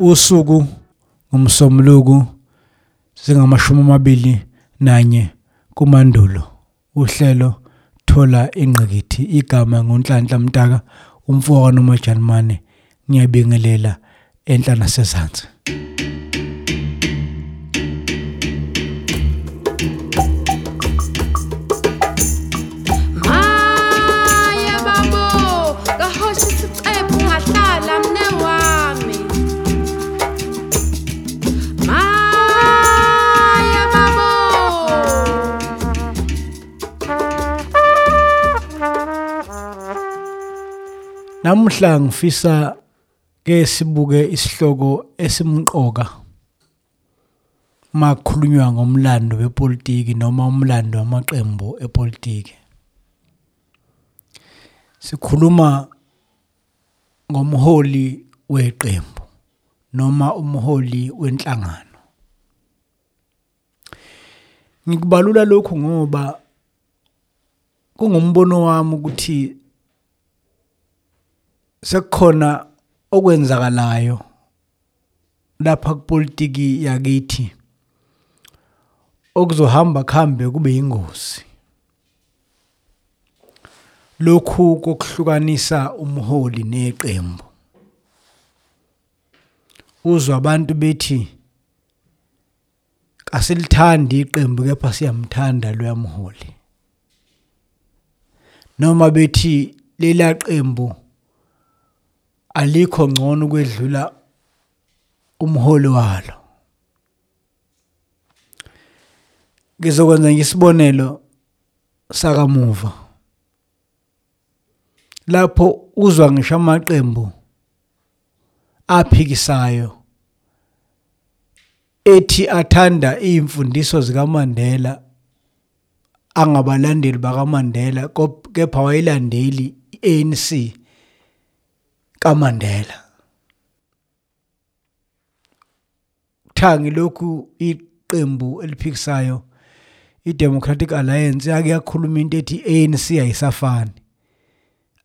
usuku ngomsombuluko zingamashumi amabili nanye kumandulo. Uhlelo thola ingqikithi igama ngonhlanhla mtaka umfowabo nomajalimane ngiyabingelela enhla nasezantsi Namuhla ngifisa ke sibuke isihloko esimqoka makukhulunywa ngomlando wepolitiki noma umlando wamaqembu epolitiki. Sikhuluma ngomholi weqembu noma umholi wenhlangano. Ngikubalula lokhu ngoba kungumbono wami ukuthi sekukhona okwenzakalayo lapha kupolitiki yakithi okuzohamba kuhambe kube yingozi. Lokhu kokuhlukanisa umholi neqembu. Uzwa abantu bethi asilithandi iqembu kepha siyamthanda loya mholi. Noma bethi lela qembu alikho ngcono ukwedlula umholi walo. Ngizokwenza ngisibonelo sakamuva. Lapho uzwa ngisho amaqembu aphikisayo ethi athanda izimfundiso zikaMandela angabalandeli bakaMandela kepha wayelandeli iANC kaMandela. Thangi lokhu iqembu eliphikisayo iDemocratic Alliance yake yakhuluma into ethi ANC ayisafani.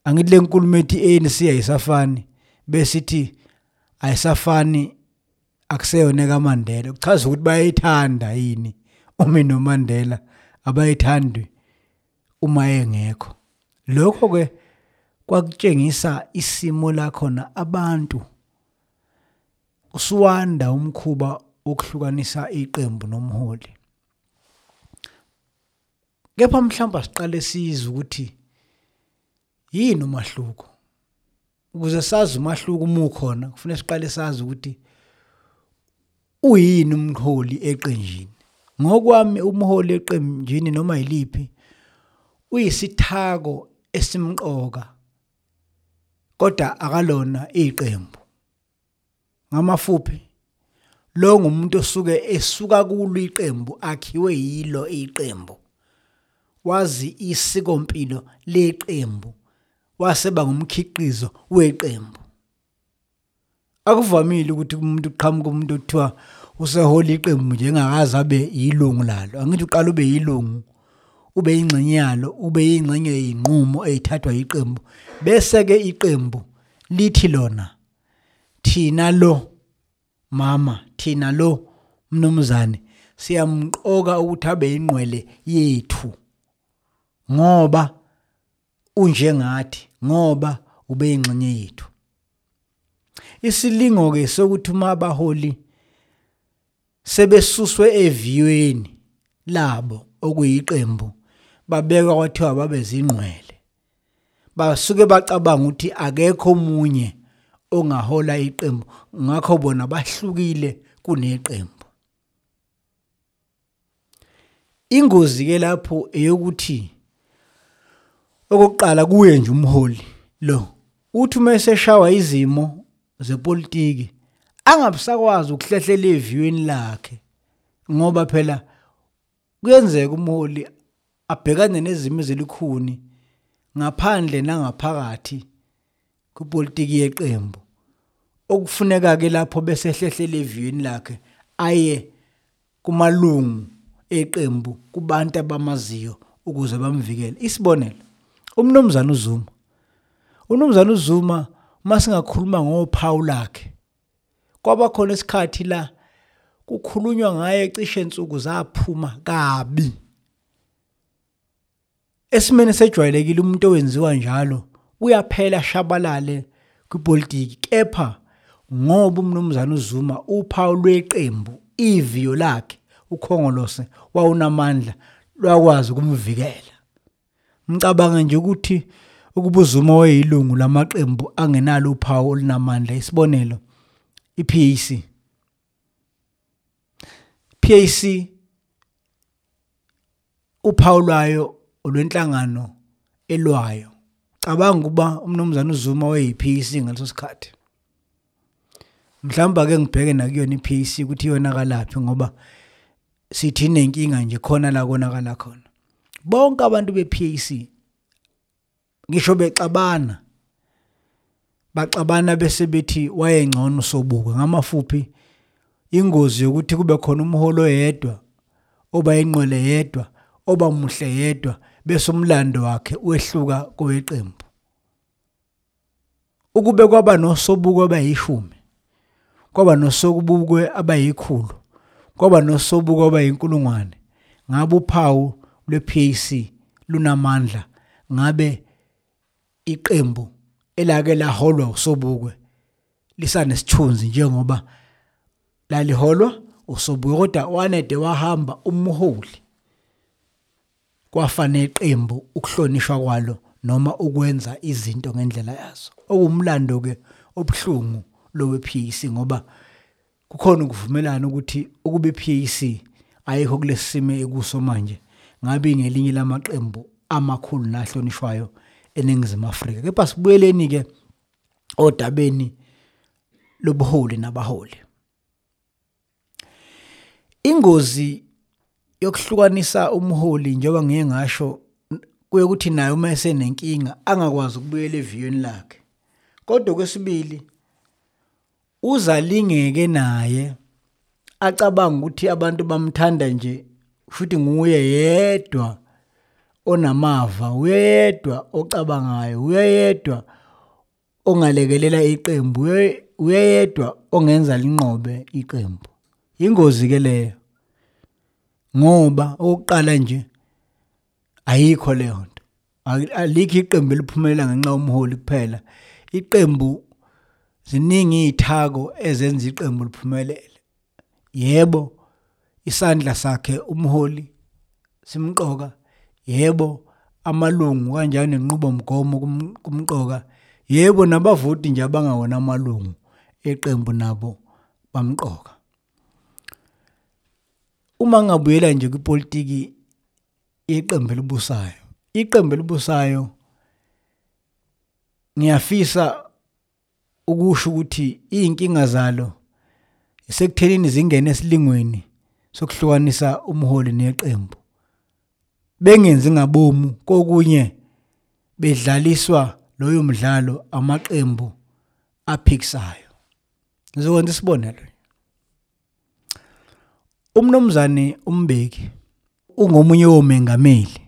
Angithi le nkulumo ethi ANC ayisafani besithi ayisafani akuseyona kaMandela. Kuchaza ukuthi bayayithanda yini uma noMandela abayithandi uma engekho. Lokho ke kwakutshengisa isimo la khona abantu. Usuwanda umkhuba wokuhlukanisa iqembu nomholi. Kepha mhlawumbe siqale sizwe ukuthi yini umahluko? Ukuze sazi umahluko uma ukhona kufanele siqale sazi ukuthi uyini umholi eqenjini. Ngokwami umholi eqenjini noma yiliphi uyisithako esimqoka kodwa akalona iqembu. Ngamafuphi? Lo ngumuntu osuke esuka kulo iqembu akhiwe yilo iqembu. Wazi isikompilo leqembu waseba ngumkhiqizo weqembu. Akuvamile ukuthi umuntu uqhamuka umuntu othiwa usehola iqembu njengakazi abe yilungu lalo. Angithi uqala ube yilungu. Ube ingxenye yalo ube ingxenye yinqumo ezithathwa iqembu bese ke iqembu lithi lona thina lo mama thina lo mnumzane siyamqoka ukuthi abe inqwele yethu. Ngoba unjengathi ngoba ube ingxenye yethu. Isilingo ke sokuthi uma abaholi sebesuswe eviyweni labo okuyiqembu babekwa kwathiwa babe zingqwele. Basuke bacabanga ukuthi akekho omunye ongahola iqembu ngakho bona bahlukile kuneqembu. Ingozi ke lapho eyokuthi okokuqala kuye nje umholi lo uthi uma eseshawa izimo zepolitiki angabisakwazi ukuhlehlela eviyweni lakhe ngoba phela kuyenzeka umholi abhekane nezimo ezilikhuni ngaphandle nangaphakathi kupolitiki yeqembu. Okufuneka ke lapho bese ehlehlela eviyweni lakhe aye kumalungu eqembu kubantu abamaziyo ukuze bamvikele. Isibonelo umnumzana uZuma. Umnumzana uZuma masingakhuluma ngophawu lakhe kwaba khona isikhathi la kukhulunywa ngaye cishe insuku zaphuma kabi. Esimene sejwayelekile umuntu owenziwa njalo uyaphela shabalale kwipolitiki kepha ngoba umnumzana uZuma uphawu lweqembu iviyo lakhe ukhongolose wawunamandla lwakwazi ukumvikela. Ngicabanga nje ukuthi ukuba uZuma wayeyilungu lamaqembu angenalo uphawu olunamandla isibonelo iPAC PAC uphawu lwayo olwenhlangano elwayo. Cabanga ukuba umnumzana uZuma wayeyi-PAC ngaleso sikhathi. Mhlawumbe ake ngibheke nakuyona i-PAC ukuthi iyonakalaphi ngoba sithi inenkinga nje khona la konakala khona. Bonke abantu be-PAC ngisho bexabana baxabana bese bethi wayengcono sobuke ngamafuphi ingozi yokuthi kube khona umholo oyedwa oba inqwele yedwa oba muhle yedwa bese umlando wakhe wehluka koweqembu. Ukube kwaba nosobuko abayishumi kwaba nosobukwe abayikhulu kwaba nosobuko abayinkulungwane ngabe uphawu lwe-PAC lunamandla ngabe iqembu elake laholwa usobukwe lisanesithunzi njengoba laliholwa usobukwe kodwa wanede wahamba umholi. Kwafana iqembu ukuhlonishwa kwalo noma ukwenza izinto ngendlela yazo. Okuwumlando ke obuhlungu lowe PAC ngoba kukhona ukuvumelana ukuthi ukube iPAC ayikho kulesimo ekuso manje ngabe ngelinye lamaqembu amakhulu nahlonishwayo eningizimu Afrika. Kepha sibuyeleni ke odabeni lobuholi nabaholi. Ingozi yokuhlukanisa umholi njengoba ngiye ngasho kuye ukuthi naye uma esenenkinga angakwazi ukubuyela eviyweni lakhe. Kodwa kwesibili uzalingeke naye acabanga ukuthi abantu bamthanda nje futhi nguye yedwa onamava uyedwa ocabangayo uyedwa ongalekelela iqembu uyedwa ongenza linqobe iqembu. Ingozi ke leyo. Ngoba oqala nje ayikho leyo nto. Alikho iqembu eliphumelela ngenxa yomholi kuphela. Iqembu ziningi izithako ezenza iqembu liphumelele. Yebo isandla sakhe umholi simqoka. Yebo amalungu kanjalo nenqubomgomo kumqoka. Yebo nabavoti nje abangawona amalungu eqembu nabo bamqoka. Uma ngabuyela nje kwipolitiki iqembu elibusayo. Iqembu elibusayo ngiyafisa ukusho ukuthi iy'nkinga zalo sekuthenini zingene esilingweni sokuhlukanisa umholi neqembu. Bengenzi ngabomu kokunye bedlaliswa loyo mdlalo amaqembu aphikisayo. Ngizokwenza isibonelo. Umnomzane umbeki ungomunye womengameli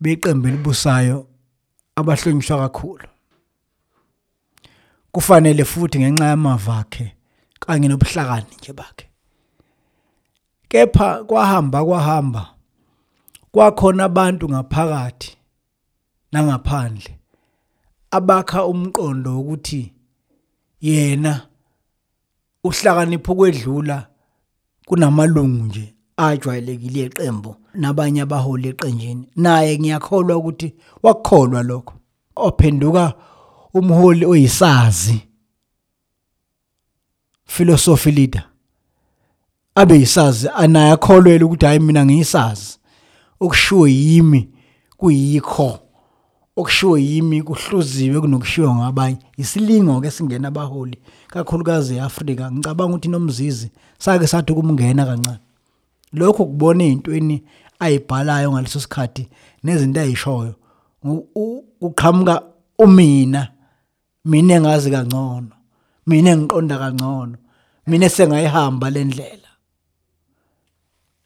beqembu elibusayo abahlonishwa kakhulu. Kufanele futhi ngenxa yamava akhe kanye nobuhlakani nje bakhe. Kepha kwahamba kwahamba kwakhona abantu ngaphakathi nangaphandle abakha umqondo ukuthi yena uhlakanipha ukwedlula kunamalungu nje ajwayelekile eqembu nabanye abaholi eqenjini. Naye ngiyakholwa ukuthi wakukholwa lokho. Ophenduka umholi oyisazi philosophy leader abe yisazi anaye akholwele ukuthi hayi mina ngiyisazi. Okushiwo yimi kuyikho okushiwo yimi kuhluziwe kunokushiwo ngabanye. Isilingo ke singena abaholi kakhulukazi eAfrika ngicabanga ukuthi nomzizi sake sathi kumngena kancane. Lokho kubona ezintweni ayibhalayo ngaleso sikhathi nezinto ayishoyo uqhamuka umina mina engazi kangcono mina engiqonda kangcono mina esengayihamba lendlela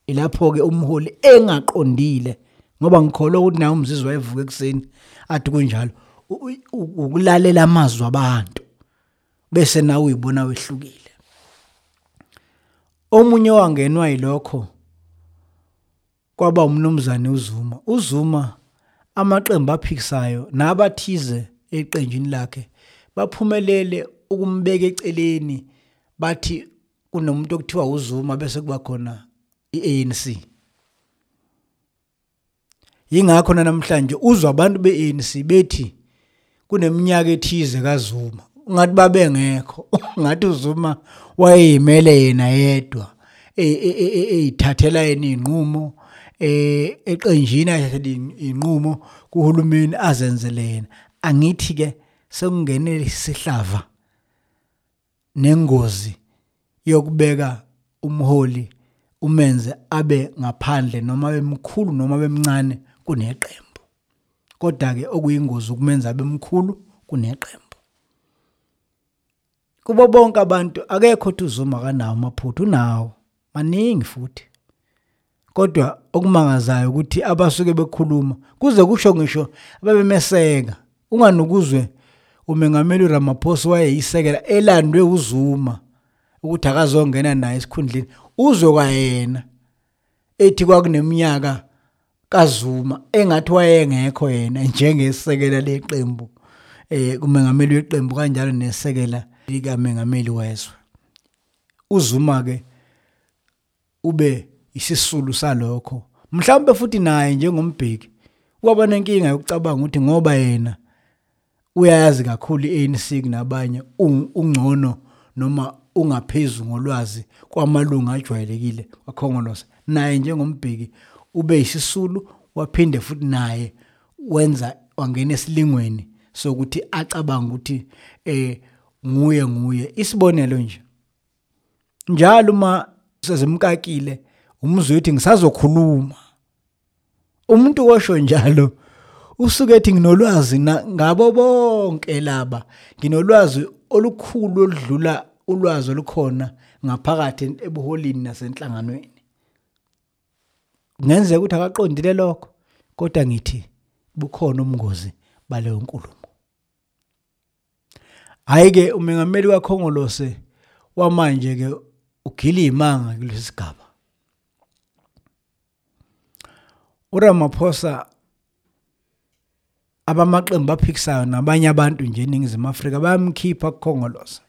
ilapho ke umholi engaqondile ngoba ngikholwa ukuthi naye umzizwa wayevuka ekuseni athi kunjalo ukulalela amazwi abantu. Bese nawe uyibona wehlukile. Omunye wangenwa yilokho kwaba umnumzane uZuma. uZuma amaqembu aphikisayo nabathize eqenjini lakhe baphumelele ukumbeka eceleni bathi kunomuntu okuthiwa uZuma bese kuba khona iANC yingakho namhlanje uzwa abantu beANC bethi kuneminyaka ethize kaZuma. Ngathi babengekho ngathi uZuma wayeyimele yena yedwa eyithathela yena inqumo eh eqenjini ayathatha inqumo kuhulumeni azenzele yena. Angithi ke sekungenele isihlava nengozi yokubeka umholi umenze abe ngaphandle noma bemkhulu noma bemncane kuneqembu. Kodwa ke okuyingozi ukumenza abe mkhulu kuneqembu. Kubo bonke abantu akekho uthi uzuma kanawo amaphutha unawo. Maningi futhi. Kodwa okumangazayo ukuthi abasuke bekhuluma kuze kusho ngisho babemeseka unganukuzwe umengameli Ramaphosa wayeyisekela elandwe uzuma ukuthi akazongena naye esikhundleni uzwe kwayena. Ethi kwakuneminyaka kaZuma engathi wayengekho yena njengesekela leqembu eh kumengameli weqembu kanjalo nesekela likamengameli wezwe. uZuma ke ube isisulu salokho. Mhlawumbe futhi naye njengombheki kwaba nenkinga yokucabanga ukuthi ngoba yena uyayazi kakhulu iANC kunabanye ungcono noma ungaphezulu ngolwazi kwamalunga ajwayelekile kwakhongolose. Naye njengombheki ube isisulu waphinde futhi naye wenza wangena esilingweni sokuthi acabanga ukuthi eh nguye nguye isibonelo nje. Njalo uma sezimkakile umzwe uthi ngisazokhuluma. Umuntu osho njalo usuke ethi nginolwazi ngabo bonke laba nginolwazi olukhulu oludlula ulwazi olukhona ngaphakathi ebuholini nasenhlanganweni. Kungenzeka ukuthi akaqondile lokho kodwa ngithi bukhona umngozi baleyo nkulumo. Hayi-ke umengameli kaKhongolose wamanje-ke ugila iy'manga kulesi sigaba. uRamaphosa abamaqembu aphikisayo nabanye abantu nje eNingizimu Afrika bayamkhipha kuKhongolose.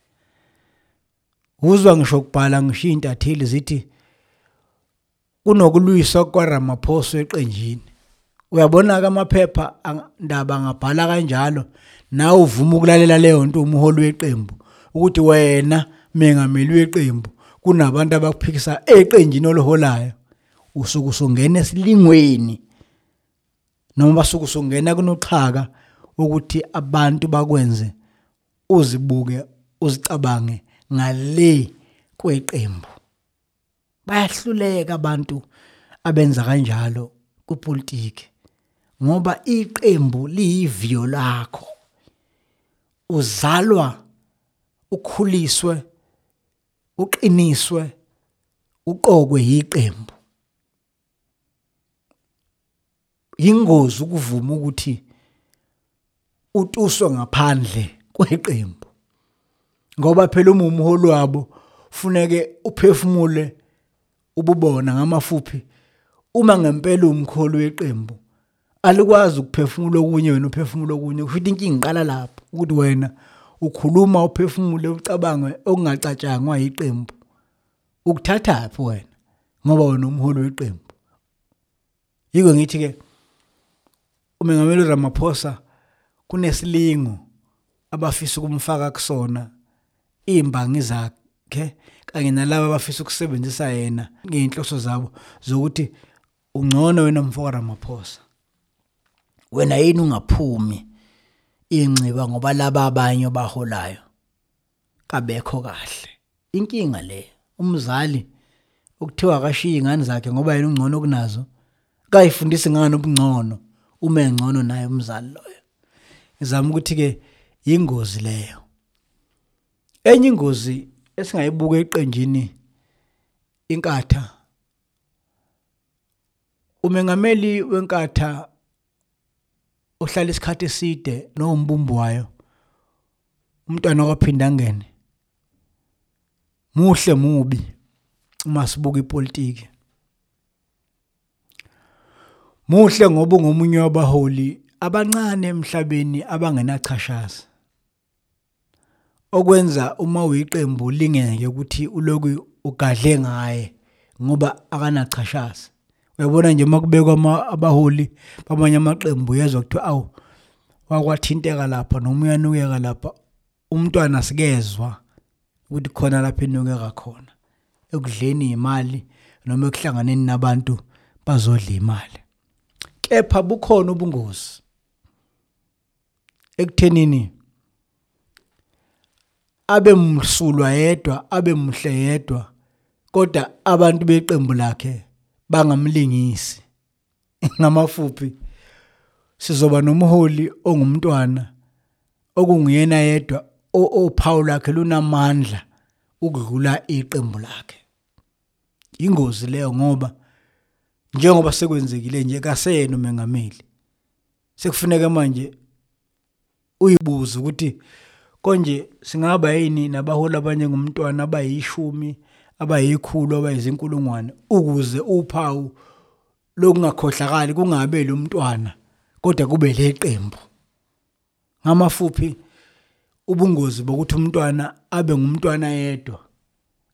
Uzwa ngisho ukubhala ngisho iy'ntatheli zithi kunokulwiswa kwaRamaphosa eqenjini. Uyabona-ke amaphepha ndaba angabhala kanjalo nawe uvuma ukulalela leyo nto umholi weqembu ukuthi wena mengameli weqembu kunabantu abakuphikisa eqenjini oliholayo. Usuke usungena esilingweni noma basuke usungena kunoxhaka ukuthi abantu bakwenze uzibuke uzicabange ngale kweqembu. Bayahluleka abantu abenza kanjalo kupolitiki ngoba iqembu liyiviyo lakho. Uzalwa ukhuliswe uqiniswe uqokwe yiqembu. Ingozi ukuvuma ukuthi utuswe ngaphandle kweqembu ngoba phela uma umholi wabo funeke uphefumule ububona ngamafuphi uma ngempela umkholi weqembu alikwazi ukuphefumula okunye wena uphefumula okunye kusho ukuthi inkinga iqala lapho ukuthi wena ukhuluma uphefumule ucabange okungacatshangwa yiqembu. Ukuthathaphi wena? Ngoba wena umholi weqembu. Yiko ngithi ke umengameli Ramaphosa kunesilingo abafisa ukumfaka kusona imbangi zakhe kanye nalabo abafisa ukusebenzisa yena ngeinhloso zabo zokuthi ungcono wena mfoko Ramaphosa wena yini ungaphumi ingciba ngoba laba abanye baholayo kabekho kahle. Inkinga le umzali ukuthiwa akashiya ingane zakhe ngoba yena ungcono kunazo kayifundisa ingane ubungcono uma engcono naye umzali loyo? Ngizama ukuthi ke ingozi leyo. Enye ingozi esingayibuka eqenjini inkatha. Umengameli wenkatha uhlala isikhathi eside nombumbu wayo umntwana kwaphinda angene muhle mubi uma sibuka ipolitiki. Muhle ngoba ungomunye wabaholi abancane emhlabeni abangenachashaza. Okwenza uma uyiqembu lingeke ukuthi uloku ugadle ngaye ngoba akanachashaza. Uyabona nje makubekwa abaholi bamanye amaqembu yezwa kuthiwa awu wakwathinteka lapha noma uyanukeka lapha umntwana sikezwa ukuthi khona lapha enukeka khona ekudleni imali noma ekuhlanganeni nabantu bazodla imali. Kepha bukhona ubungozi. Ekuthenini abe msulwa yedwa abe muhle yedwa kodwa abantu beqembu lakhe bangamlingisi. Ngamafuphi? Sizoba nomholi ongumntwana okunguyena yedwa ophawu lakhe lunamandla ukudlula iqembu lakhe. Ingozi leyo ngoba njengoba sekwenzekile nje kaseyena umengameli sekufuneka manje uyibuza ukuthi konje singaba yini nabaholi abanye ngumntwana abayishumi? Abayikhulu abayizinkulungwane ukuze uphawu lokungakhohlakali kungabe lo mntwana kodwa kube leqembu. Ngamafuphi ubungozi bokuthi umntwana abe ngumntwana yedwa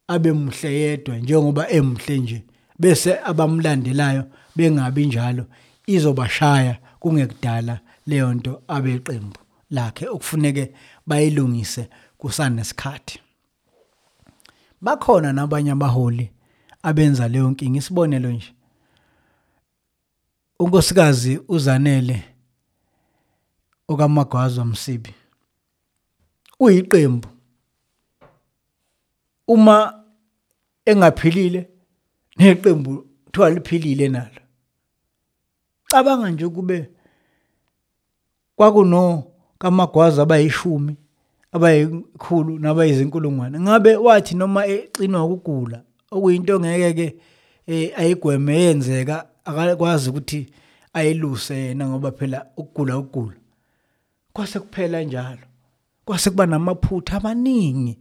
abe muhle yedwa njengoba emuhle nje bese abamlandelayo bengabi njalo izobashaya kungekudala leyo nto abeqembu lakhe. Okufuneke bayilungise kusanesikhathi bakhona nabanye abaholi abenza leyo nkinga isibonelo nje. Unkosikazi uzanele okamagwaza msibi uyiqembu. Uma engaphilile neqembu kuthiwa liphilile nalo. Cabanga nje kube kwakuno kamagwaza abayishumi. Abayikhulu nabayizinkulungwane. Ngabe wathi noma exinwa ukugula okuyinto ngeke ke eh, ayigweme yenzeka akakwazi ukuthi ayiluse yena ngoba phela ukugula ukugula kwase kuphela njalo. Kwase kuba namaphutha amaningi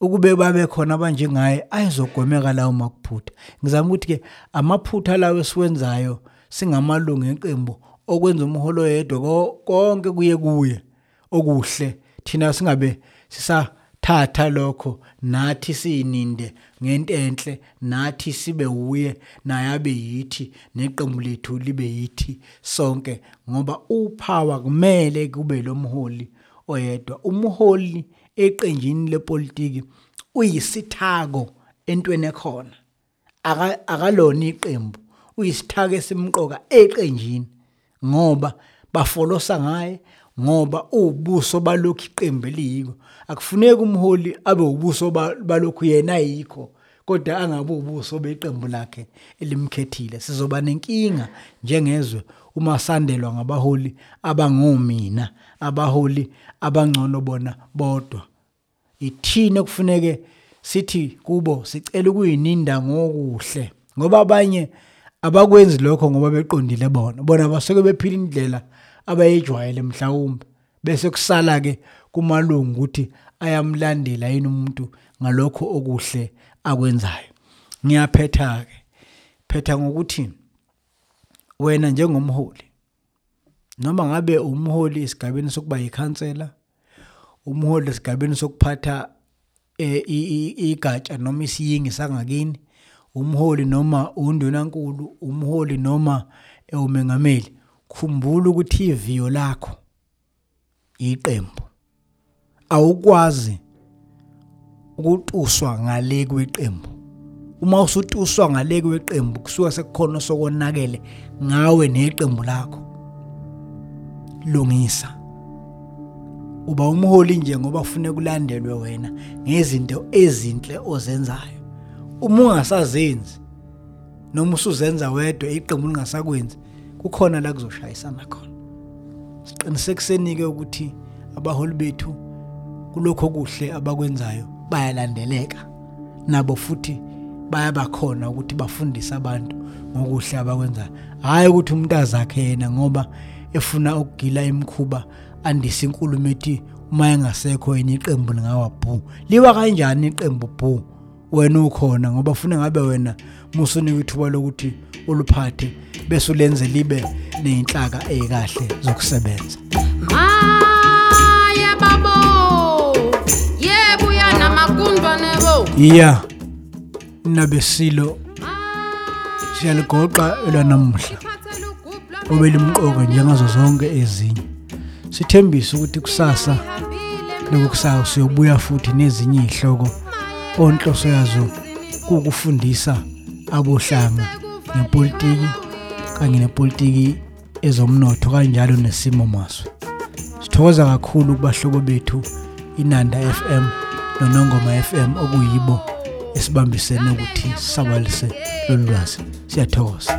ukube babe khona abanjengaye ayezogwemeka lawo makuphutha ngizama ukuthi ke amaphutha lawo esiwenzayo singamalungu eqembu okwenza umholo yedwa konke kuye kuye okuhle. Thina singabe sisathatha lokho nathi sininde ngento enhle nathi sibe uye naye abe yithi neqembu lethu libe yithi sonke ngoba uphawa kumele kube lo mholi oyedwa. Umholi eqenjini lepolitiki uyisithako entweni ekhona. Akalona iqembu uyisithako esimqoka eqenjini ngoba bafolosa ngaye ngoba ubuso balokhu iqembu eliyiko akufuneki umholi abe ubuso balokhu yena ayikho kodwa angabe ubuso beqembu lakhe elimkhethile. Sizoba nenkinga njengezwe uma sandelwa ngabaholi abangomina abaholi abangcono bona bodwa. Ithina kufuneke sithi kubo sicela ukuyininda ngokuhle? Ngoba abanye abakwenzi lokho ngoba beqondile bona bona basuke bephila indlela abayijwayele mhlawumbe. Bese kusala ke kumalungu ukuthi ayamlandela yini umuntu ngalokho okuhle akwenzayo. Ngiyaphetha ke phetha ngokuthi wena njengomholi noma ngabe umholi esigabeni sokuba yikhansela umholi esigabeni sokuphatha eh, igatsha noma isiyingi sangakini umholi noma undunankulu umholi noma umengameli khumbula ukuthi iviyo lakho iqembu. Awukwazi ukutuswa ngale kweqembu. Uma usutuswa ngale kweqembu kusuka sekukhona sokonakele ngawe neqembu lakho. Lungisa. Uba umholi nje ngoba ufune kulandelwe wena ngezinto ezinhle ozenzayo. Uma ungasazenzi noma usuzenza wedwa iqembu lingasakwenzi kukhona la kuzoshayisana khona. Siqinisekiseni-ke ukuthi abaholi bethu kulokho okuhle abakwenzayo bayalandeleka nabo futhi bayabakhona ukuthi bafundise abantu ngokuhle abakwenzayo hhayi ukuthi umuntu azakhe yena ngoba efuna ukugila imkhuba andise inkulumo ethi uma engasekho yena iqembu lingawa bhu liwa kanjani iqembu bhu? Wena ukhona ngoba funa ngabe wena musunika ithuba lokuthi uluphathe bese ulenze libe neyinhlaka ezikahle zokusebenza. Maye babo. Yebo uyanamagundwa nebo. iya nabesilo siyaligoqa elanamuhla ugubla obelimqoka njengazo zonke ezinye. Sithembisa ukuthi kusasa lokusayo siyobuya futhi nezinye izihloko onhloso yazo kukufundisa abohlanga nepolitiki kanye nepolitiki ezomnotho kanjalo nesimo mazwe sithokoza kakhulu kubahlobo bethu inanda FM nonongoma FM okuyibo esibambisene ukuthi sabalise lolu lwazi. Siyathokoza.